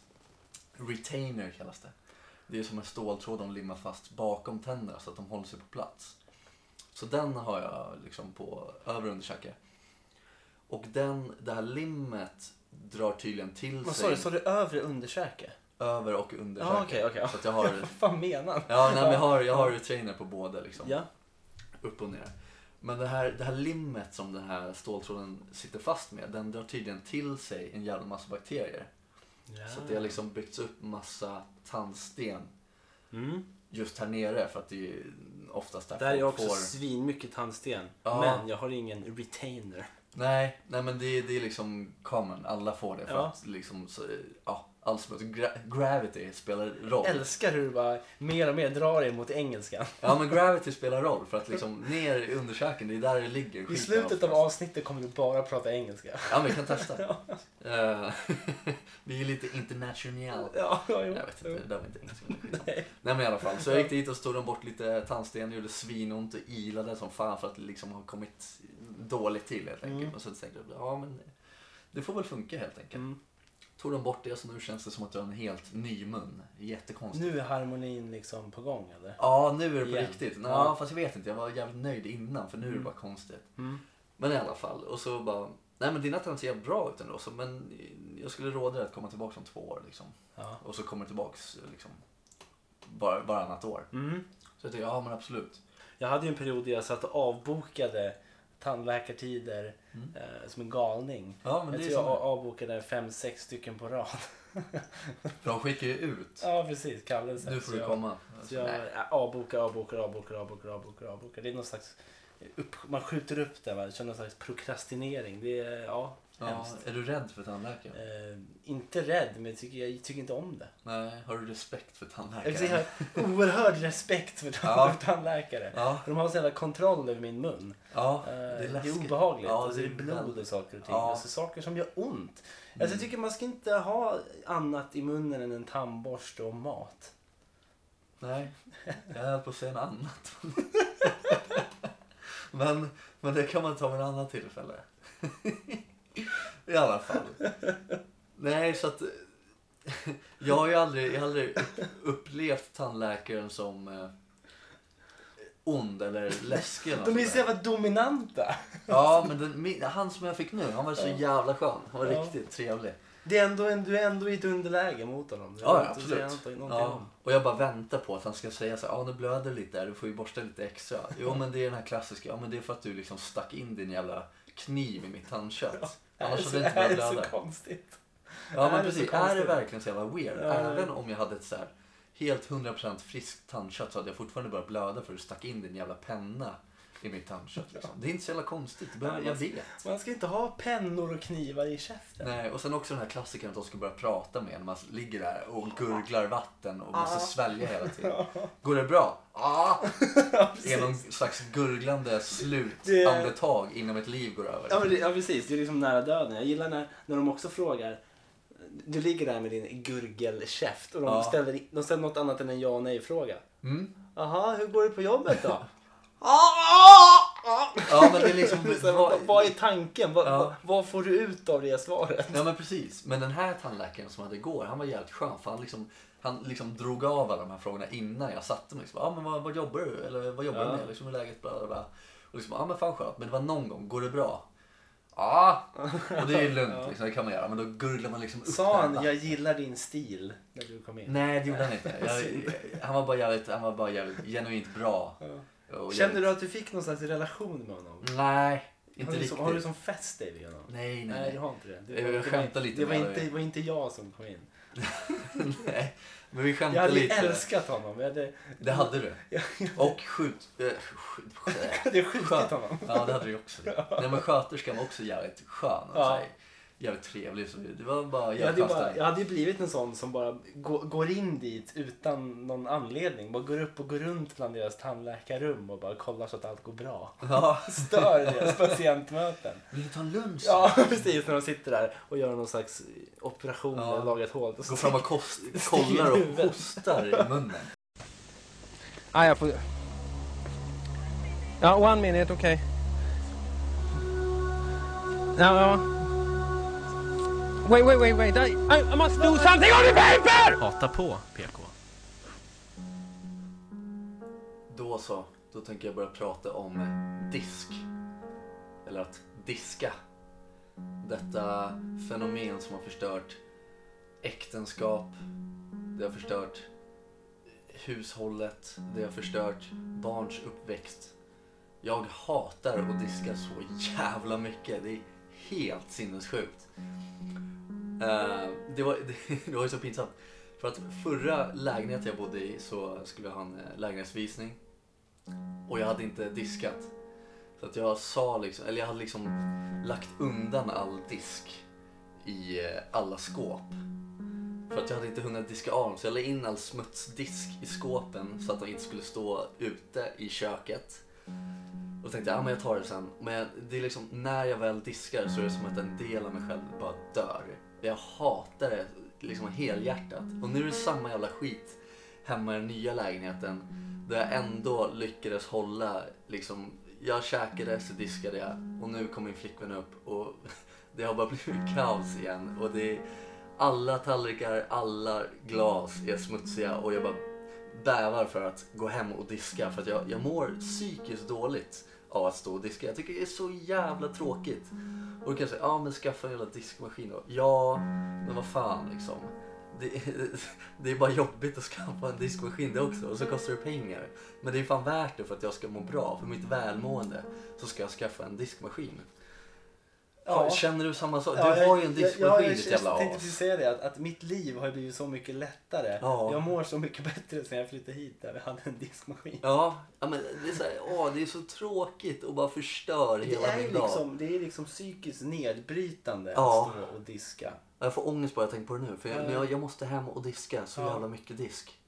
retainer kallas det. Det är som en ståltråd de limmar fast bakom tänderna så att de håller sig på plats. Så den har jag liksom på övre underkäke. Och den, det här limmet drar tydligen till Vad sa sig du? Sa du övre underkäke? över och underkäke. Ja, okej, okej. Så att jag har, Vad fan menar han? ja, nej, men jag har, jag har retainer på båda liksom. Ja. Upp och ner. Men det här, det här limmet som den här ståltråden sitter fast med, den drar tydligen till sig en jävla massa bakterier. ja. Så att det har liksom byggts upp massa tandsten Mm. just här nere för att det är oftast där Där är folk också får... svinmycket tandsten. Ja. Men jag har ingen retainer. Nej, nej men det, det är liksom common, alla får det för Ja. att liksom, så, ja, alls, gra, gravity spelar roll. Älskar hur du bara mer och mer drar dig mot engelskan. Ja men gravity spelar roll för att liksom ner i underkäken, det är där det ligger. I skiten slutet av oftast. avsnittet kommer du bara prata engelska. Ja men vi kan testa. Eh, vi är lite international. Ja, ja, jo. Jag vet inte, det där var inte engelska. Nej. Nej men i alla fall, så jag gick dit och stod de bort lite tandsten, gjorde svinont och ilade som fan för att det liksom har kommit dåligt till helt enkelt. Mm. Och så tänkte jag, ja men det får väl funka helt enkelt. Mm. Tog de bort det så nu känns det som att jag har en helt ny mun. Jättekonstigt. Nu är harmonin liksom på gång eller? Ja, nu är det på Igen. riktigt. Nå, Ja. Fast jag vet inte, jag var jävligt nöjd innan för nu är det Mm. bara konstigt. Mm. Men i alla fall, och så bara, nej men dina tänder ser jävligt bra ut ändå, så, men jag skulle råda dig att komma tillbaka om två år liksom. Ja. Och så kommer du tillbaks liksom var, varannat år. Mm. Så jag tänkte, ja men absolut. Jag hade ju en period där jag satt och avbokade tandläkartider Mm. eh, som en galning. Ja men jag det är tror jag så. avbokade fem, sex stycken på rad. De skickar ju ut. Ja, precis. Kallelse. Nu får du jag- komma. Så jag Nej. äh, avbokar, avbokar, avbokar, avbokar, avbokar, avbokar. Det är någon slags... Upp, man skjuter upp det, va? känner någon slags prokrastinering. Det är, ja, Ja, är du rädd för tandläkaren? Eh, inte rädd, men jag tycker, jag tycker inte om det. Nej, har du respekt för tandläkaren? jag har oerhörd respekt för, Ja. tandläkare. Ja, För de har sån jävla kontroll över min mun. ja, Eh, det är det är obehagligt. Ja, och så är det blod och saker och ting. Ja. Alltså saker som gör ont. Mm. Alltså, jag tycker man ska inte ha annat i munnen än en tandborste och mat. Nej, jag höll på att säga något annat. men, men det kan man ta vid ett annat tillfälle. I alla fall. Nej, så att... Jag har ju aldrig, jag har aldrig upplevt tandläkaren som eh, ond eller läskig. eller De är så jävla dominanta. Ja, men den, min, han som jag fick nu, han var så jävla skön. Han var Ja. riktigt trevlig. Det är ändå en, du är ändå i ett underläge mot honom. Det Ja, ja, absolut. Ja. Och jag bara väntar på att han ska säga så här, ja nu blöder det lite där, du får ju borsta lite extra. Jo men det är den här klassiska, ja men det är för att du liksom stack in din jävla kniv i mitt tandkött. Det är Annars hade det inte det här börjat är blöda. så konstigt. Ja är men så precis, är det verkligen så jävla weird? Ja. Även om jag hade ett så här helt 100% friskt tandkött så hade jag fortfarande börjat blöda för att du stack in din jävla penna i mitt tandkött. Liksom. Det är inte så jävla konstigt, det behöver, jag vet. Man ska inte ha pennor och knivar i käften. Nej, och sen också den här klassikern att de ska börja prata med när man ligger där och gurglar vatten och måste Ah. svälja hela tiden. Går det bra? Ja, Det är någon slags gurglande Det- slutandetag innan ett liv går över. Ja, det, ja, precis. Det är liksom nära döden. Jag gillar när, när de också frågar. Du ligger där med din gurgelkäft och de, Ja. ställer, de ställer något annat än en ja och nej-fråga. Mm. Jaha, hur går det på jobbet då? Ja, men det är liksom... Här, vad, vad är tanken? Vad, Ja. vad, får du ut av det svaret? Ja men precis. Men den här tandläkaren som hade igår, han var jävligt skön. För han liksom, han liksom drog av alla de här frågorna innan jag satte mig. Liksom, ah, men vad, vad jobbar du? Eller vad jobbar Ja. du med? Liksom, hur är läget? Bla, bla, bla. Och liksom, ja ah, men fan skönt. Men det var någon gång, går det bra? Ja, och det är ju lugnt Ja. liksom, det kan man göra. Men då gurglar man liksom upp Sa han den. jag gillar din stil när du kom in? Nej det gjorde han inte. Jag, han var bara jävligt, han var bara jävligt genuint bra. Ja. Och Kände jävligt- du att du fick någon slags relation med honom? Nej, inte har, du riktigt. som, har du som fäst dig vid honom? Nej, nej, Nej, du har inte det. det Jag skämtar lite det var, inte, det. var inte jag som kom in. nej. Men vi Jag skämtade hade ju lite. älskat honom. Jag hade, Det hade du. Ja. Och skjut... Äh, skjut jag hade skjutit honom. Ja, det hade du också. Nej, men sköterskan var också jävligt skön. Och Ja. så här, jävligt trevlig. Så det var bara Jag hade, ju bara, jag hade ju blivit en sån som bara går, går in dit utan någon anledning. Bara går upp och går runt bland deras tandläkarrum och bara kollar så att allt går bra. Ja. Stör deras patientmöten. Vill du ta en lunch? Ja, precis. När de sitter där och gör någon slags operation Ja. eller lagar ett hål. Gå fram och kost, kollar och hostar i munnen. Ah, jag får... Ja, one minute, okej. Ja, ja. Wait, wait, wait, wait. I, I must do something on the paper! Hata på PK. Då så, då tänker jag börja prata om disk. Eller att diska. Detta fenomen som har förstört äktenskap. Det har förstört hushållet. Det har förstört barns uppväxt. Jag hatar att diska så jävla mycket. Det är helt sinnessjukt. Eh, det, var, det, det var ju så pinsamt. För att förra lägenheten jag bodde i så skulle jag ha en eh, lägenhetsvisning. Och jag hade inte diskat. Så att jag sa liksom, eller jag hade liksom lagt undan all disk i eh, alla skåp. För att jag hade inte hunnit diska av dem. Så jag la in all smutsdisk i skåpen så att de inte skulle stå ute i köket. Och tänkte jag, ja men jag tar det sen. Men det är liksom, när jag väl diskar så är det som att en del av mig själv bara dör. Jag hatar det liksom helhjärtat. Och nu är det samma jävla skit hemma i den nya lägenheten. Där jag ändå lyckades hålla liksom, jag käkade så diskade jag och nu kom min flickvän upp och det har bara blivit kaos igen. Och det är, alla tallrikar, alla glas är smutsiga och jag bara bävar för att gå hem och diska för att jag, jag mår psykiskt dåligt av att stå och diska. Jag tycker det är så jävla tråkigt. Och då kan säga, ja men skaffa en jävla diskmaskin då. Ja, men vad fan liksom. Det, det är bara jobbigt att skaffa en diskmaskin det också och så kostar det pengar. Men det är fan värt det för att jag ska må bra, för mitt välmående så ska jag skaffa en diskmaskin. Ja. Känner du samma sak? Du Ja, jag- har ju en diskmaskin ditt jävla jag tänkte as. precis säga det, att, att mitt liv har blivit så mycket lättare. Ja. Jag mår så mycket bättre sen jag flyttade hit där vi hade en diskmaskin. Ja, ja, men det är, så här, åh, det är så tråkigt och bara förstör Det hela min dag. liksom, det är liksom psykiskt nedbrytande Ja. att stå och diska. Jag får ångest bara jag tänker på det nu. För jag, Ja. jag, jag måste hem och diska så jävla mycket disk.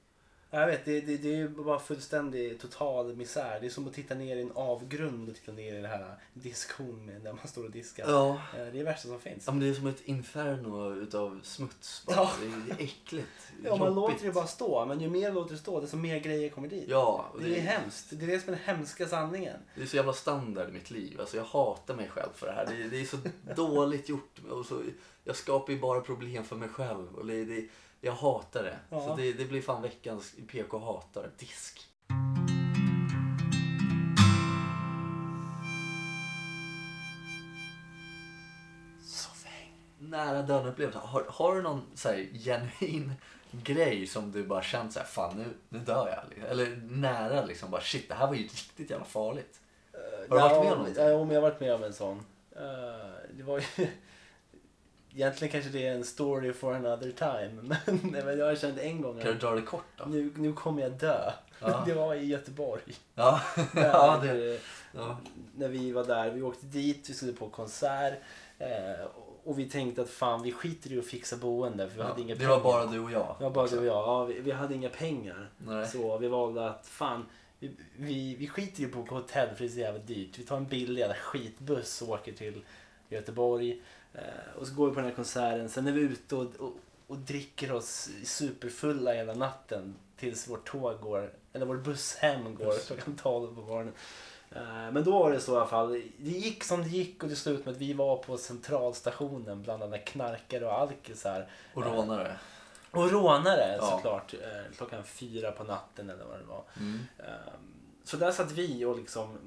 Jag vet, det, det, det är ju bara fullständig total misär. Det är som att titta ner i en avgrund och titta ner i det här diskhon där man står och diskar. Ja. Eh, Det är det värsta som finns. ja men det är som ett inferno utav smuts. Bara. Ja. Det, är, det äckligt. Ja, man låter det bara stå, men ju mer låter det stå desto mer grejer kommer dit. Ja, och Det är hemskt. Det är det som är den hemska sanningen. Det är så jävla standard i mitt liv. Alltså jag hatar mig själv för det här. Det, är- det är så dåligt gjort. Och så, jag skapar ju bara problem för mig själv. Och det, det, jag hatar det. Ja. Så det, det blir fan veckans PK hatar. Disk. Nära döden upplevelse. Har, har du någon så här, genuin grej som du bara känt så här, fan nu, nu dör jag. Eller nära liksom bara shit det här var ju riktigt jävla farligt. Har du varit med om någonting? Ja, men jag har varit med om en sån. Eh, det var ju... Egentligen kanske det är en story for another time. Men, men jag kände en gång Kan du dra det kort då? nu, nu kommer jag dö. Ja. Det var i Göteborg. Ja, Där, ja, det, ja. När vi var där. Vi åkte dit, vi skulle på konsert. eh, och vi tänkte att fan vi skiter i att fixa boende för vi hade inga det pengar. var bara du och jag. Det var bara du och jag. Ja, vi, vi hade inga pengar. Nej. Så vi valde att fan, vi, vi, vi skiter ju på att åka hotell för det är så jävla dyrt. Vi tar en billig jävla skitbuss och åker till Göteborg. Eh, och så går vi på den här konserten. Sen är vi ute och, och, och dricker oss superfulla hela natten tills vårt tåg går eller vår buss hem går klockan 12 på morgonen. Eh, Men då var det så i alla fall. Det gick som det gick och det slutade med att vi var på centralstationen bland alla knarkare och alkisar. Och rånare. Och rånare Ja. såklart. eh, Klockan fyra på natten eller vad det var. Mm. Så där satt vi och liksom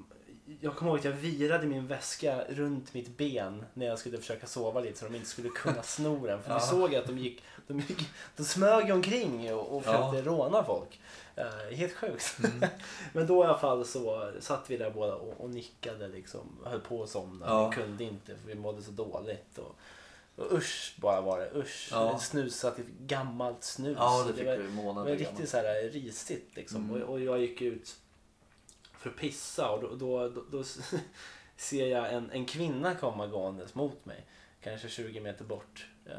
jag kommer ihåg att jag virade min väska runt mitt ben när jag skulle försöka sova lite så de inte skulle kunna sno den. För vi Ja. såg att de gick, de gick, de smög omkring och, och försökte Ja. råna folk. Eh, helt sjukt. Mm. Men då i alla fall så satt vi där båda och, och nickade liksom. Höll på att somna. Ja. Vi kunde inte för vi mådde så dåligt. Och, och usch bara var det. Usch. Ja. Vi snusade till gammalt snus. Ja, det fick var, vi det var gammal. riktigt så här risigt liksom. Mm. Och, och jag gick ut för att pissa och då, då, då, då ser jag en, en kvinna komma gåendes mot mig. Kanske 20 meter bort. Eh,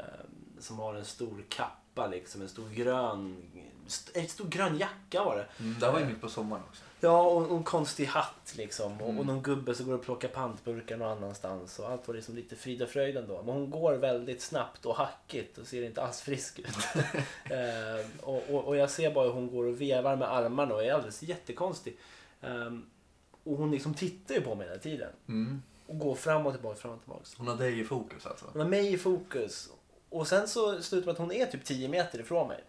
som har en stor kappa liksom. En stor grön, st- en stor grön jacka var det. Mm, det var ju mitt på sommaren också. Ja, och, och en konstig hatt liksom. Och, Mm. och någon gubbe som går och plockar pantburkar någon annanstans. Och allt var liksom lite frida fröjd ändå. Men hon går väldigt snabbt och hackigt och ser inte alls frisk ut. eh, och, och, och jag ser bara hur hon går och vevar med armarna och är alldeles jättekonstig. Ehm, och hon liksom tittar ju på mig hela tiden. Mm. Och går fram och tillbaka, fram och tillbaka. Hon har dig i fokus alltså. Hon har mig i fokus. Och sen så slutar med att hon är typ 10 meter ifrån mig.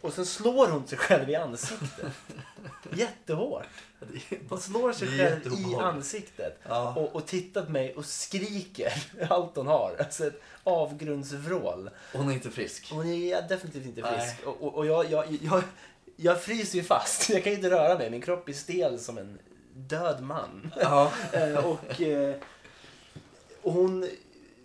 Och sen slår hon sig själv i ansiktet. Jättehårt. Hon slår sig själv i ansiktet. Ja. Och, och tittar på mig och skriker allt hon har. Alltså ett avgrundsvrål. Hon är inte frisk. Hon är definitivt inte Nej. frisk. Och, och, och jag, jag, jag, jag fryser ju fast. Jag kan ju inte röra mig. Min kropp är stel som en död man. Ja. Eh, och, eh, och hon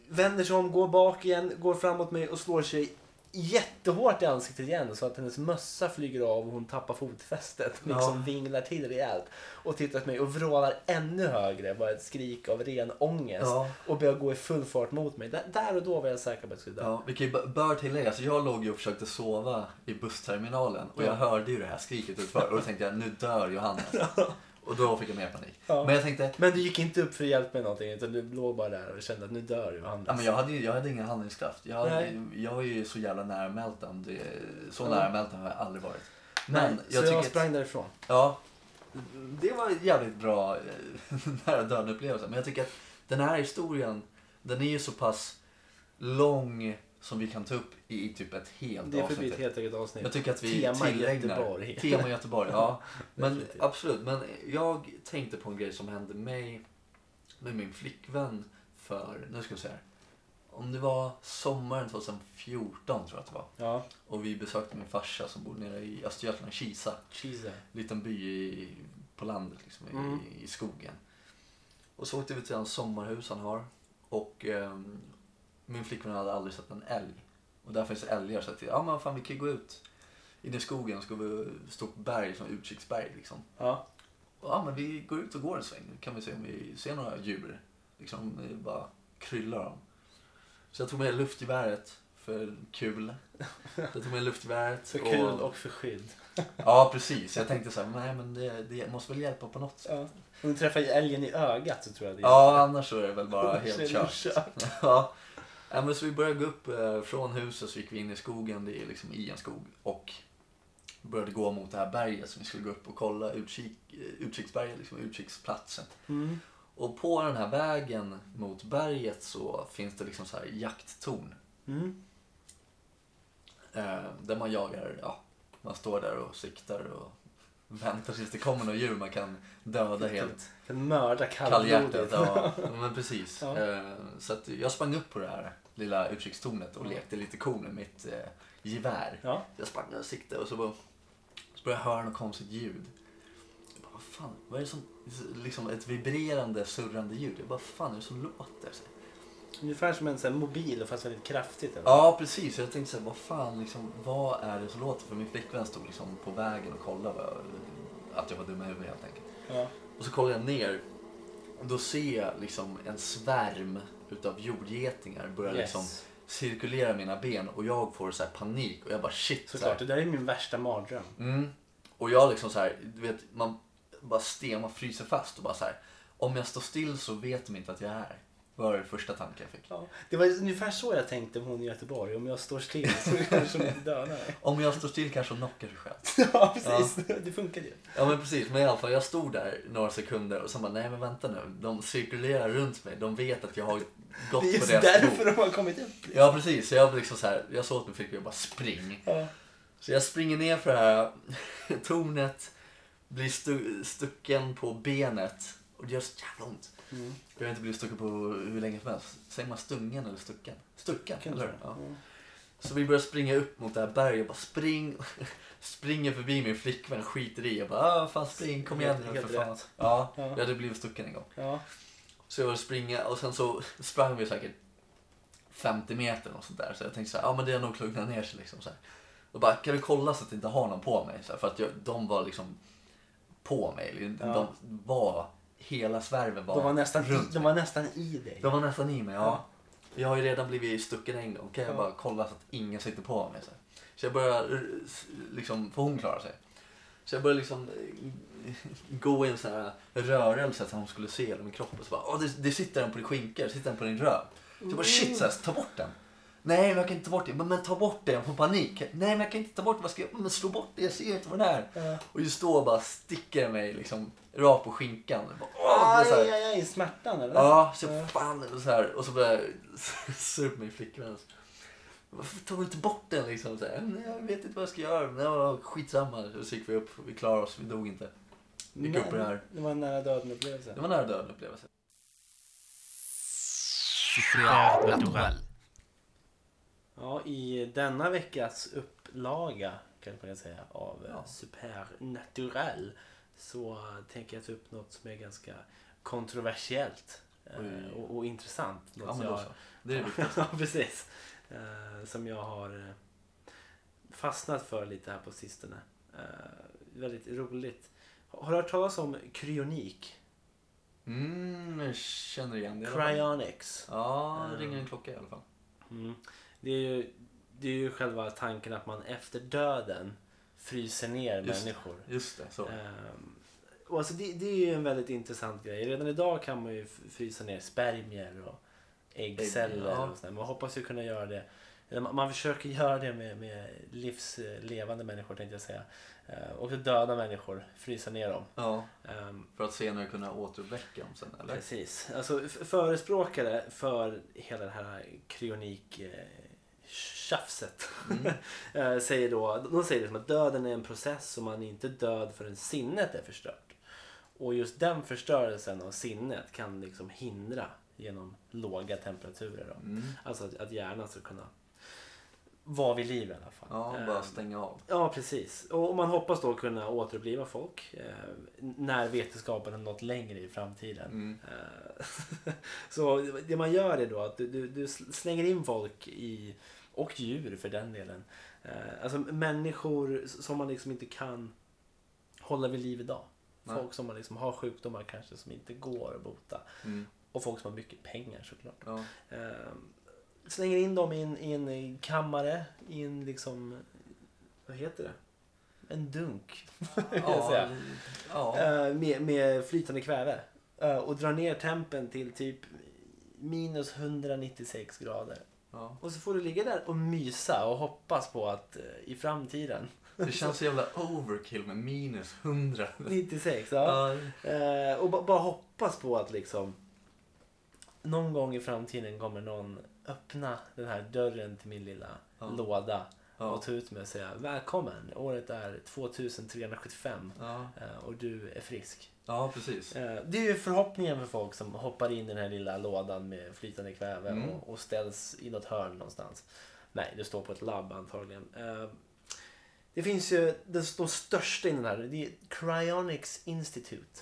vänder sig om, går bak igen, går framåt mig och slår sig jättehårt i ansiktet igen så att hennes mössa flyger av och hon tappar fotfästet. Ja. Liksom vinglar till rejält. Och tittar på mig och vrålar ännu högre, bara ett skrik av ren ångest. Ja. Och börjar gå i full fart mot mig. Där, där och då var jag säker på att jag skulle dö. Ja, vi kan ju b- bör tillägga, så jag låg ju och försökte sova i bussterminalen och Ja. jag hörde ju det här skriket utför och då tänkte jag nu dör Johannes. Och då fick jag mer panik. Ja. Men jag tänkte, Men du gick inte upp för att hjälpa med någonting utan du låg bara där och kände att nu dör du ja, men jag hade ju jag hade ingen handlingskraft. Jag, hade, Nej. jag var ju så jävla nära meltdown. Det, så nära meltdown har jag aldrig varit. Men, Men så jag jag, tycker att- sprang därifrån. Ja, det var en jävligt bra eh, nära döden upplevelse. Men jag tycker att den här historien, den är ju så pass lång som vi kan ta upp i, i typ ett helt Det får bli avsnitt. ett helt eget avsnitt. Jag tycker att vi Tema tillägnar... Göteborg. Tema Göteborg, ja. Men Definitivt. absolut. Men jag tänkte på en grej som hände mig med min flickvän för, nu ska vi se här. Om det var sommaren 2014 tror jag att det var. Ja, Och vi besökte min farsa som bor nere i Östergötland, Kisa. cheese. liten by i, på landet liksom, Mm. i, i skogen. Och så åkte vi till hans sommarhus han har. Och ehm, min flickvän hade aldrig sett en älg. Och där finns älgar så att ja men fan vi kan gå ut in i skogen och ska vi stort berg som utkiksberg liksom. Ja. Och, ja men vi går ut och går en sväng. Kan vi se om vi ser några djur. Liksom bara kryllar dem. Så jag tog med luftgeväret för kul. Jag tog med luftgeväret. För kul och för skydd. Ja, precis. Jag tänkte så här, nej men det, det måste väl hjälpa på något sätt. Ja. Om du träffar älgen i ögat så tror jag det Ja, annars så är det väl bara Så helt kört. Ja. Ja, men så vi började gå upp eh, från huset så gick vi in i skogen, det är liksom i en skog. Och började gå mot det här berget som vi skulle gå upp och kolla utkik, eh, utkiksberget, liksom utkiksplatsen. Mm. Och på den här vägen mot berget så finns det liksom så här jakttorn. Mm. Eh, där man jagar, ja, man står där och siktar och väntar tills det kommer något djur man kan döda helt En mörda kallhjärtat. kallblodigt. Ja, men precis. Ja. Eh, Så jag sprang upp på det här lilla utkikstornet och Ja. lekte lite cool med mitt eh, gevär. Ja. Jag sprang och siktade och så, bara, så började jag höra något konstigt ljud. Jag bara, vad fan, vad är det som, liksom ett vibrerande, surrande ljud. Jag bara, vad fan är det som låter? Så, Ungefär som en sån här mobil fast väldigt kraftigt. Eller? Ja, precis. Jag tänkte så här, vad fan, liksom, vad är det som låter? För min flickvän stod liksom på vägen och kollade vad, att jag var dum i huvudet helt enkelt. Ja. Och så kollar jag ner och då ser jag liksom en svärm utav jordgetingar börja liksom Yes. cirkulera mina ben och jag får så här panik och jag bara shit. Så Såklart, här. det där är min värsta mardröm. Mm. Och jag liksom så här, du vet, man bara sten, man fryser fast och bara så här. Om jag står still så vet de inte att jag är här. Var det första tanken jag fick. Ja, det var ungefär så jag tänkte om hon i Göteborg. Om jag står still så kanske hon inte dödar mig. Om jag står still kanske hon knockar sig själv. Ja, precis. Det funkade ju. Ja men precis, men i alla fall jag stod där några sekunder och så bara nej men vänta nu. De cirkulerar runt mig, de vet att jag har gått Det är på just deras därför de har kommit upp. Ja precis, så jag liksom så här, jag sa åt min flickvän bara spring. Ja. Så jag springer ner för det här tornet, blir stu- stucken på benet och det gör så jävla ont. Mm. Jag har inte blivit stucken på hur länge som helst. Säger man stungen eller stucken? Stucken, Kan eller? Ja. Ja. Så vi börjar springa upp mot det här berget. Jag bara spring. Springer förbi min flickvän, skiter i. Jag bara, ah, fan spring, kom igen nu för fan. Ja, Ja. jag hade blivit stucken en gång. Ja. Så jag började springa och sen så sprang vi säkert 50 meter och sånt där. Så jag tänkte så här, ja men det har nog lugnat ner sig liksom så här. Och bara, kan du kolla så att jag inte har någon på mig? Så här, för att jag, de var liksom på mig. De Ja. var, hela svärven var, De var nästan, runt de var nästan i dig. de var nästan i mig, ja. Ja. Jag har ju redan blivit stucken en gång. Kan jag Ja. bara kolla så att ingen sitter på mig? Så, så jag börjar, eh, liksom, får hon klara sig? Så jag började liksom eh, gå i en sån här rörelse så att hon skulle se hela min kropp. Och så bara, Åh, det, det sitter en på din skinka, det sitter en på din röv. Så jag bara, shit, så här, ta bort den. Nej, men jag kan inte ta bort det. Men, men ta bort det, jag får panik. Nej, men jag kan inte ta bort det. Vad ska jag? Men slå bort det, jag ser inte vad det är. Ja. Och just då bara sticker det mig liksom rakt på skinkan. Jag bara, Åh, är så här- Aj, aj, aj, smärtan eller? Ja, så Ja. jag fan och så här och så började jag se upp min flickvän. Varför tar du inte bort den liksom? Så här, "Nej, jag vet inte vad jag ska göra. Men ja, skitsamma. Så gick vi upp, vi klarade oss, vi dog inte. Gick upp på det här. Det var en nära döden upplevelse. Det var nära döden upplevelse. Ja, i denna veckas upplaga kan man säga av Ja. ja. Supernatural så tänker jag ta upp något som är ganska kontroversiellt eh, och, och intressant. Något Ja, men som då jag, så. Det är det viktigaste. ja, precis. Eh, som jag har eh, fastnat för lite här på sistone. Eh, väldigt roligt. Har du hört talas om kryonik? Mm, jag känner igen det. Cryonics. Ja, det ringer en klocka i alla fall. Mm. Det, är ju, det är ju själva tanken att man efter döden fryser ner Just människor. Just det, så. Ehm, och alltså det, det är ju en väldigt intressant grej. Redan idag kan man ju frysa ner spermier och äggceller. ja. och sådär. Man hoppas ju kunna göra det. Man, försöker göra det med, med livslevande människor tänkte jag säga. Ehm, och döda människor, frysa ner dem. Ja, Ehm, för att senare kunna återuppväcka dem sen, eller? Precis. Alltså förespråkare för hela det här kryonik eh, tjafset Mm. eh, säger då, de säger liksom att döden är en process och man är inte död förrän sinnet är förstört. Och just den förstörelsen av sinnet kan liksom hindra genom låga temperaturer. Då. Mm. Alltså att, att hjärnan ska kunna vara vid liv i alla fall. Ja, Eh, bara stänga av. Ja, precis. Och man hoppas då kunna återuppliva folk eh, när vetenskapen har nått längre i framtiden. Mm. Eh, Så det man gör är då att du, du, du slänger in folk i, och djur för den delen. Eh, Alltså människor som man liksom inte kan hålla vid liv idag. Nej. Folk som man liksom har sjukdomar kanske som inte går att bota. Mm. Och folk som har mycket pengar såklart. Ja. Eh, Slänger in dem i en, i en kammare, i en liksom, vad heter det? En dunk. Ja, säga. ja. Eh, med, med flytande kväve. Eh, och drar ner tempen till typ minus 196 grader. Ja. Och så får du ligga där och mysa och hoppas på att eh, i framtiden, Det känns så jävla overkill med minus 100. 96, ja. Ja. Eh, och ba, bara hoppas på att liksom någon gång i framtiden kommer någon öppna den här dörren till min lilla Ja. låda Ja. och ta ut mig och säga välkommen. Året är 2375 Ja. eh, och du är frisk. Ja, precis. Eh, Det är ju förhoppningen för folk som hoppar in i den här lilla lådan med flytande kväve Mm. och, och ställs i något hörn någonstans. Nej, det står på ett labb antagligen. Eh, Det finns ju de, de största inom det här. Det är Cryonics Institute.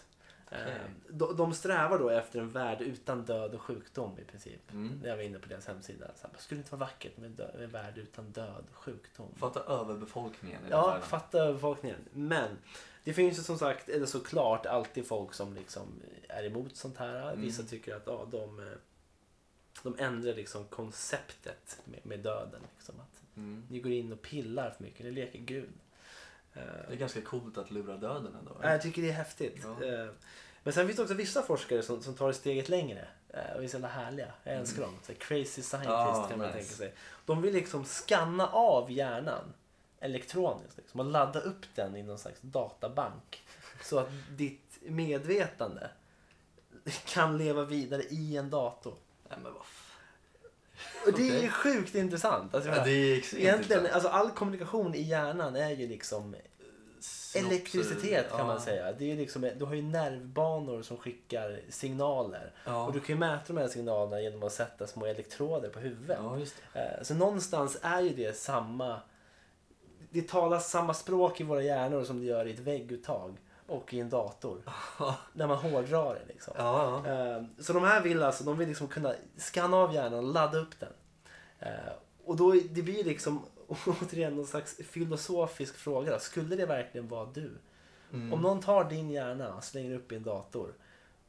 Eh, Okej. De, de strävar då efter en värld utan död och sjukdom i princip. Mm. Jag var inne på deras hemsida. Så här, skulle det inte vara vackert med en värld utan död och sjukdom? Fatta överbefolkningen i den Ja, fatta befolkningen. Men det finns ju som sagt, eller såklart, alltid folk som liksom är emot sånt här. Mm. Vissa tycker att ja, de, eh, de ändrar liksom konceptet med, med döden. Liksom. Att Mm. ni går in och pillar för mycket, ni leker Gud. Eh, Det är ganska coolt att lura döden ändå. jag tycker det är häftigt. Ja. Eh, Men sen finns det också vissa forskare som, som tar det steget längre. Och är så jävla härliga. Jag älskar dem. Så crazy scientist Mm. Ja, kan man nice. tänka sig. De vill liksom scanna av hjärnan elektroniskt liksom, och ladda upp den i någon slags databank. Så att ditt medvetande kan leva vidare i en dator. Nej, men vad Och det är Okej. sjukt intressant. Alltså, ja, det är extremt Egentligen, alltså all kommunikation i hjärnan är ju liksom Synapser, elektricitet kan ja. man säga. Det är liksom, du har ju nervbanor som skickar signaler. Ja. Och du kan ju mäta de här signalerna genom att sätta små elektroder på huvudet. Eh, Så någonstans är ju det samma... Det talas samma språk i våra hjärnor som det gör i ett vägguttag och i en dator. När man hårdrar det liksom. Ja, ja. Eh, Så de här vill alltså, de vill liksom kunna skanna av hjärnan och ladda upp den. Eh, Och då, det blir liksom återigen någon slags filosofisk fråga. Då. Skulle det verkligen vara du? Mm. Om någon tar din hjärna och slänger upp i en dator.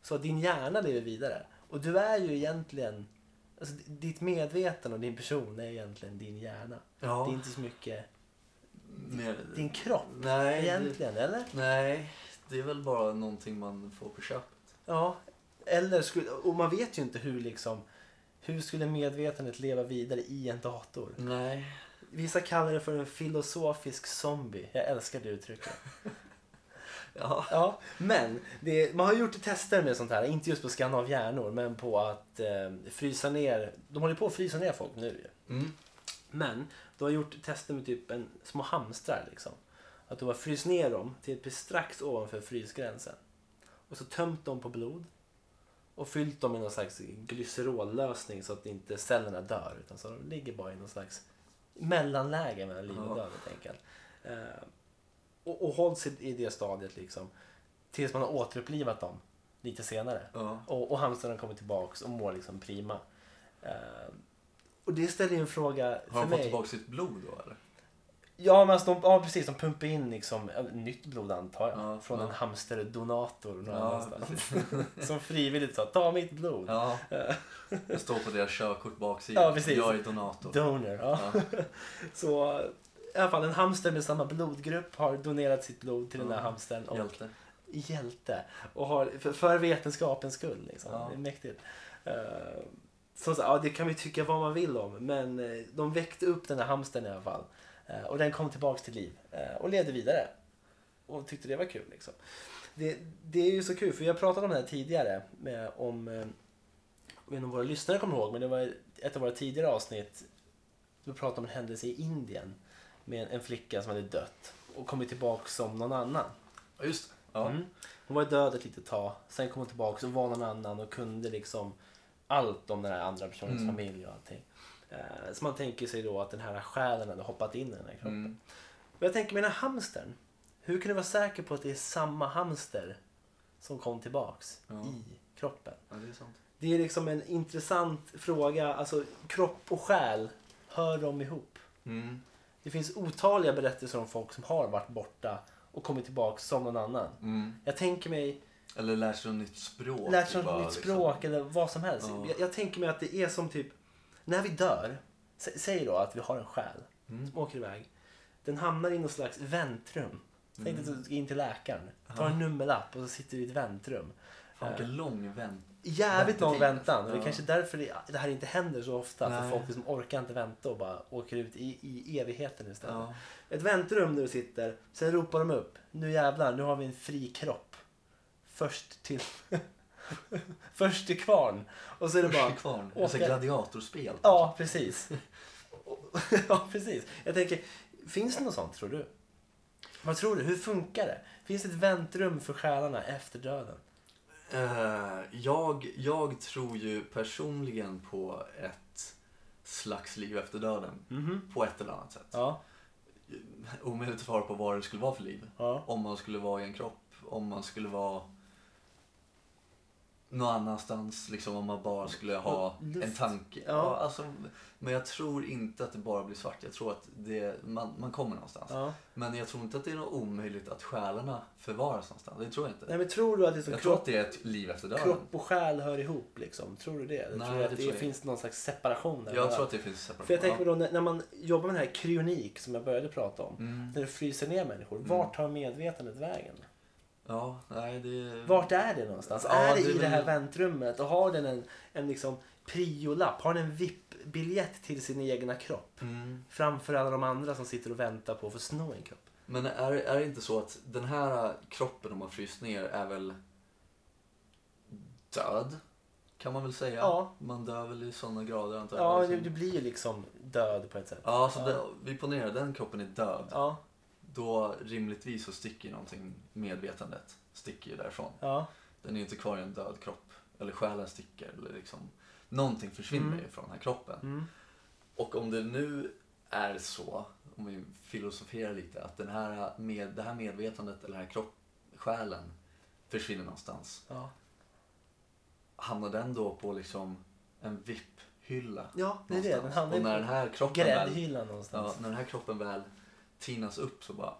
Så att din hjärna lever vidare. Och du är ju egentligen... Alltså, ditt medvetande och din person är egentligen din hjärna. Ja. Det är inte så mycket Mer... din kropp Nej, det... egentligen, eller? Nej, det är väl bara någonting man får på köpet. Ja. Eller skulle, och man vet ju inte hur liksom... Hur skulle medvetandet leva vidare i en dator? Nej. Vissa kallar det för en filosofisk zombie. Jag älskar det uttrycket. Ja. Ja, men det, man har gjort tester med sånt här. Inte just på skanna av hjärnor, men på att eh, frysa ner. De håller på att frysa ner folk nu ju. Mm. Men de har gjort tester med typ en, små hamstrar liksom. Att de har fryst ner dem till ett strax ovanför frysgränsen. Och så tömt dem på blod. Och fyllt dem i någon slags glycerollösning så att inte cellerna dör. Utan så de ligger bara i någon slags mellanläge mellan liv och död helt enkelt. Eh, och, och hålls i, i det stadiet liksom. Tills man har återupplivat dem lite senare. Ja. Och, och hamstrarna kommer tillbaks och mår liksom prima. Eh, och det ställer ju en fråga Har för de fått mig. tillbaka sitt blod då eller? Ja, men alltså de, ja, precis. De pumpar in liksom, nytt blod antar jag. Ja, från ja. en hamsterdonator någon Ja, annanstans. Som frivilligt sa, ta mitt blod. Ja. Det står på deras körkort baksidan. Ja, precis. Jag är donator. Donor, ja. Så i alla fall en hamster med samma blodgrupp har donerat sitt blod till den där hamstern. Och, Hjälte. hjälte. Och har, för, för vetenskapens skull. Liksom. Det är mäktigt. Uh, så, så, ja, det kan vi tycka vad man vill om. Men eh, de väckte upp den här hamstern i alla fall. Eh, och den kom tillbaks till liv. eh, och levde vidare. Och tyckte det var kul. Liksom. Det, det är ju så kul, för vi har pratat om det här tidigare. Med, om, jag vet inte om våra lyssnare kommer ihåg, men det var ett av våra tidigare avsnitt. Vi pratade om en händelse i Indien. Med en, flicka som hade dött. Och kommit tillbaka som någon annan. Ja, just det. Ja. Mm. Hon var död ett litet tag. Sen kom hon tillbaka och var någon annan och kunde liksom allt om den här andra personens Mm. familj och allting. Eh, så man tänker sig då att den här själen hade hoppat in i den här kroppen. Mm. Och jag tänker med den här hamstern. Hur kan du vara säker på att det är samma hamster som kom tillbaks Ja. i kroppen? ja, det är sant. Det är liksom en intressant fråga. Alltså kropp och själ, hör de ihop? Mm. Det finns otaliga berättelser om folk som har varit borta och kommit tillbaks som någon annan. Mm. Jag tänker mig Eller lärt sig något nytt språk. lärt sig något nytt liksom. språk eller vad som helst. Ja. Jag, jag tänker mig att det är som typ, när vi dör, sä, säg då att vi har en själ Mm. som åker iväg. Den hamnar i något slags väntrum. Tänk dig att du ska in till läkaren, tar en nummerlapp och så sitter du i ett väntrum. Fan vilken lång vänt. Jävligt lång väntan. Och det är Ja. kanske därför det, det här inte händer så ofta. För Nej. folk liksom orkar inte vänta och bara åker ut i, i evigheten istället. Ja. Ett väntrum där du sitter. Sen ropar de upp. Nu jävlar, nu har vi en fri kropp. Först till... Först till kvarn. Och så är det Först bara... till kvarn. åka- Alltså gladiatorspel. Ja, precis. ja, precis. Jag tänker, finns det något sånt tror du? Vad tror du? Hur funkar det? Finns det ett väntrum för själarna efter döden? Eh, jag, jag tror ju personligen på ett slags liv efter döden. Mhm. På ett eller annat sätt. Ja. Omöjligt att svara på vad det skulle vara för liv. Ja. Om man skulle vara i en kropp, om man skulle vara någon annanstans, liksom om man bara skulle ha luft. en tanke. Ja. Ja. alltså, men jag tror inte att det bara blir svart. Jag tror att det, man, man kommer någonstans. ja. Men jag tror inte att det är något omöjligt att själarna förvaras någonstans. Det tror jag inte. Nej, men tror du att det är så jag tror kropp, att det är ett liv efter döden. kropp och själ hör ihop? Liksom? Tror du det? Nej, tror du att det det, tror jag finns någon slags separation? där Jag mellan? tror att det finns separation. För jag tänker då när, när man jobbar med den här kryonik som jag började prata om. Mm. När du fryser ner människor. Vart tar medvetandet vägen? Ja, nej det... Vart är det någonstans? Ja, är det, det i det här väntrummet? Och har den en, en liksom priolapp? Har den en VIP-biljett till sin egna kropp? Mm. Framför alla de andra som sitter och väntar på att få sno en kropp. Men är, är det inte så att den här kroppen de har fryst ner är väl död? Kan man väl säga? Ja. Man dör väl i sådana grader antar jag. Ja, liksom. du blir ju liksom död på ett sätt. Ja, så Ja. Det, vi ponerar den kroppen är död. Ja, Då rimligtvis så sticker ju någonting, medvetandet sticker ju därifrån. ja. Den är ju inte kvar i en död kropp. Eller själen sticker. Eller liksom, någonting försvinner Mm. ju från den här kroppen. Mm. Och om det nu är så, om vi filosoferar lite, att den här med, det här medvetandet eller den här kropp, själen försvinner någonstans. Ja. Hamnar den då på liksom en VIP-hylla? ja, det är det. Den hamnar Och när den i här kroppen väl, gräddhyllan ja, någonstans. när den här kroppen väl tinas upp så bara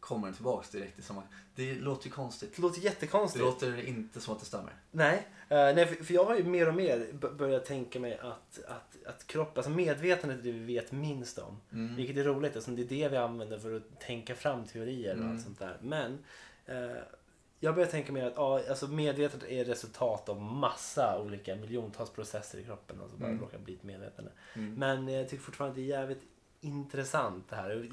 kommer den tillbaks direkt i samma... Det låter ju konstigt. Det låter Det jättekonstigt. låter inte som att det stämmer. Nej, eh, nej för, för jag har ju mer och mer börjat tänka mig att, att, att kropp, alltså medvetandet är det vi vet minst om. Mm. Vilket är roligt eftersom det är det vi använder för att tänka fram teorier och Mm. allt sånt där. Men eh, jag börjar tänka mig att ja, alltså medvetandet är resultat av massa olika miljontals processer i kroppen. Alltså bara Mm. råkar bli ett medvetande. Mm. Men eh, jag tycker fortfarande att det är jävligt intressant det här.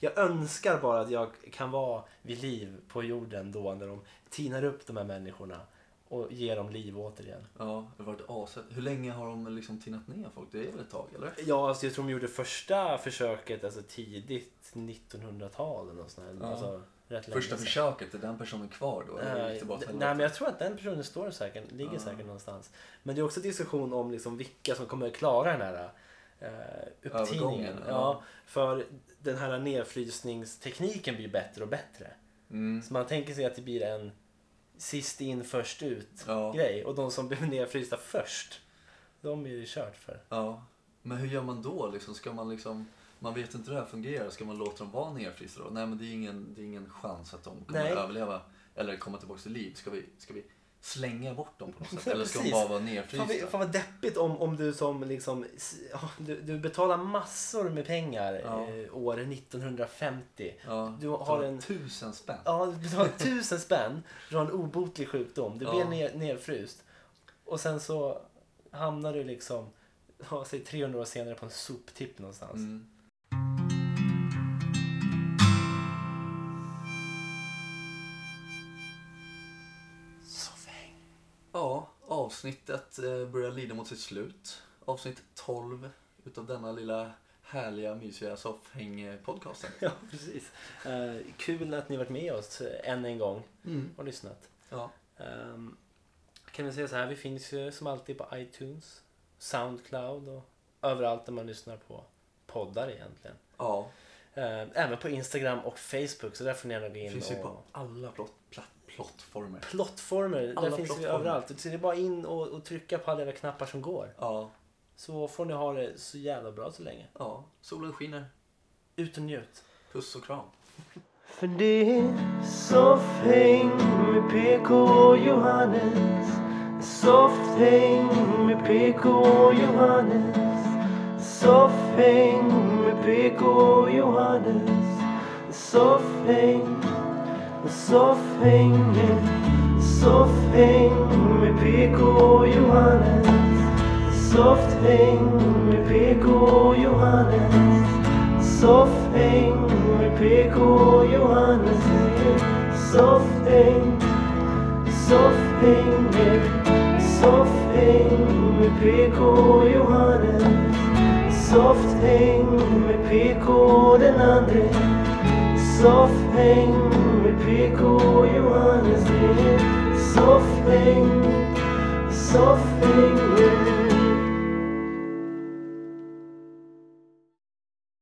Jag- önskar bara att jag kan vara vid liv på jorden då när de tinar upp de här människorna och ger dem liv återigen. Ja, det har varit aset. Hur länge har de liksom tinat ner folk? Det är väl ett tag, eller? Ja, alltså jag tror de gjorde första försöket alltså tidigt 1900-tal eller något sånt. Ja. Alltså, Första sedan. försöket, är den personen kvar då? Eller Nej, nej, men jag tror att den personen står säkert, ligger Ja. säkert någonstans. Men det är också diskussion om liksom vilka som kommer att klara den här eh, upptiningen. Ja. ja. för den här nedfrysningstekniken blir bättre och bättre. Mm. Så man tänker sig att det blir en sist in först ut Ja. grej. Och de som blir nedfrysta först, de är ju kört för. ja. Men hur gör man då? Liksom, ska man liksom... Man vet inte hur det här fungerar. Ska man låta dem vara nedfrysta då? Nej, men det är ingen, det är ingen chans att de kommer Nej. att överleva. Eller komma tillbaka till liv. Ska vi, ska vi slänga bort dem på något sätt? Eller ska de bara vara Fan, vad- fan vad deppigt om, om du som liksom, du, du betalar massor med pengar Ja. eh, år 1950. Ja, Du har en- Tusen spänn. Ja, du betalar tusen spänn, du har en obotlig sjukdom, du blir Ja. ner, nedfryst. Och sen så hamnar du liksom, ja, säg 300 år senare på en soptipp någonstans. Mm. Ja, avsnittet eh, börjar lida mot sitt slut. Avsnitt 12 utav denna lilla härliga, mysiga soffhäng-podcasten. Ja, precis. Eh, kul att ni varit med oss eh, än en gång Mm. och lyssnat. Ja. Um, kan vi säga så här, vi finns ju som alltid på iTunes, Soundcloud och överallt där man lyssnar på poddar egentligen. ja, Eh, även på Instagram och Facebook, så där får ni gärna gå in finns ju och... på alla plott, plottformer. Plottformer, där Alla finns vi plottformer. överallt. Så det är bara in och, och trycka på alla jävla knappar som går. Ja, Så får ni ha det så jävla bra så länge. ja, solen skiner. Ut och njut. Puss och kram. För det är soffhäng med PK och Johannes Soffhäng med PK och Johannes Soffhäng med PK och Johannes Soffhäng Soffhänget Soffhäng med PK och Johannes. Soffhäng med PK och Johannes. Soffhäng med PK och Johannes. Soffhäng Soffhänget Soffhäng med PK och Johannes Soffhäng med PK och den andre Soffhäng med PK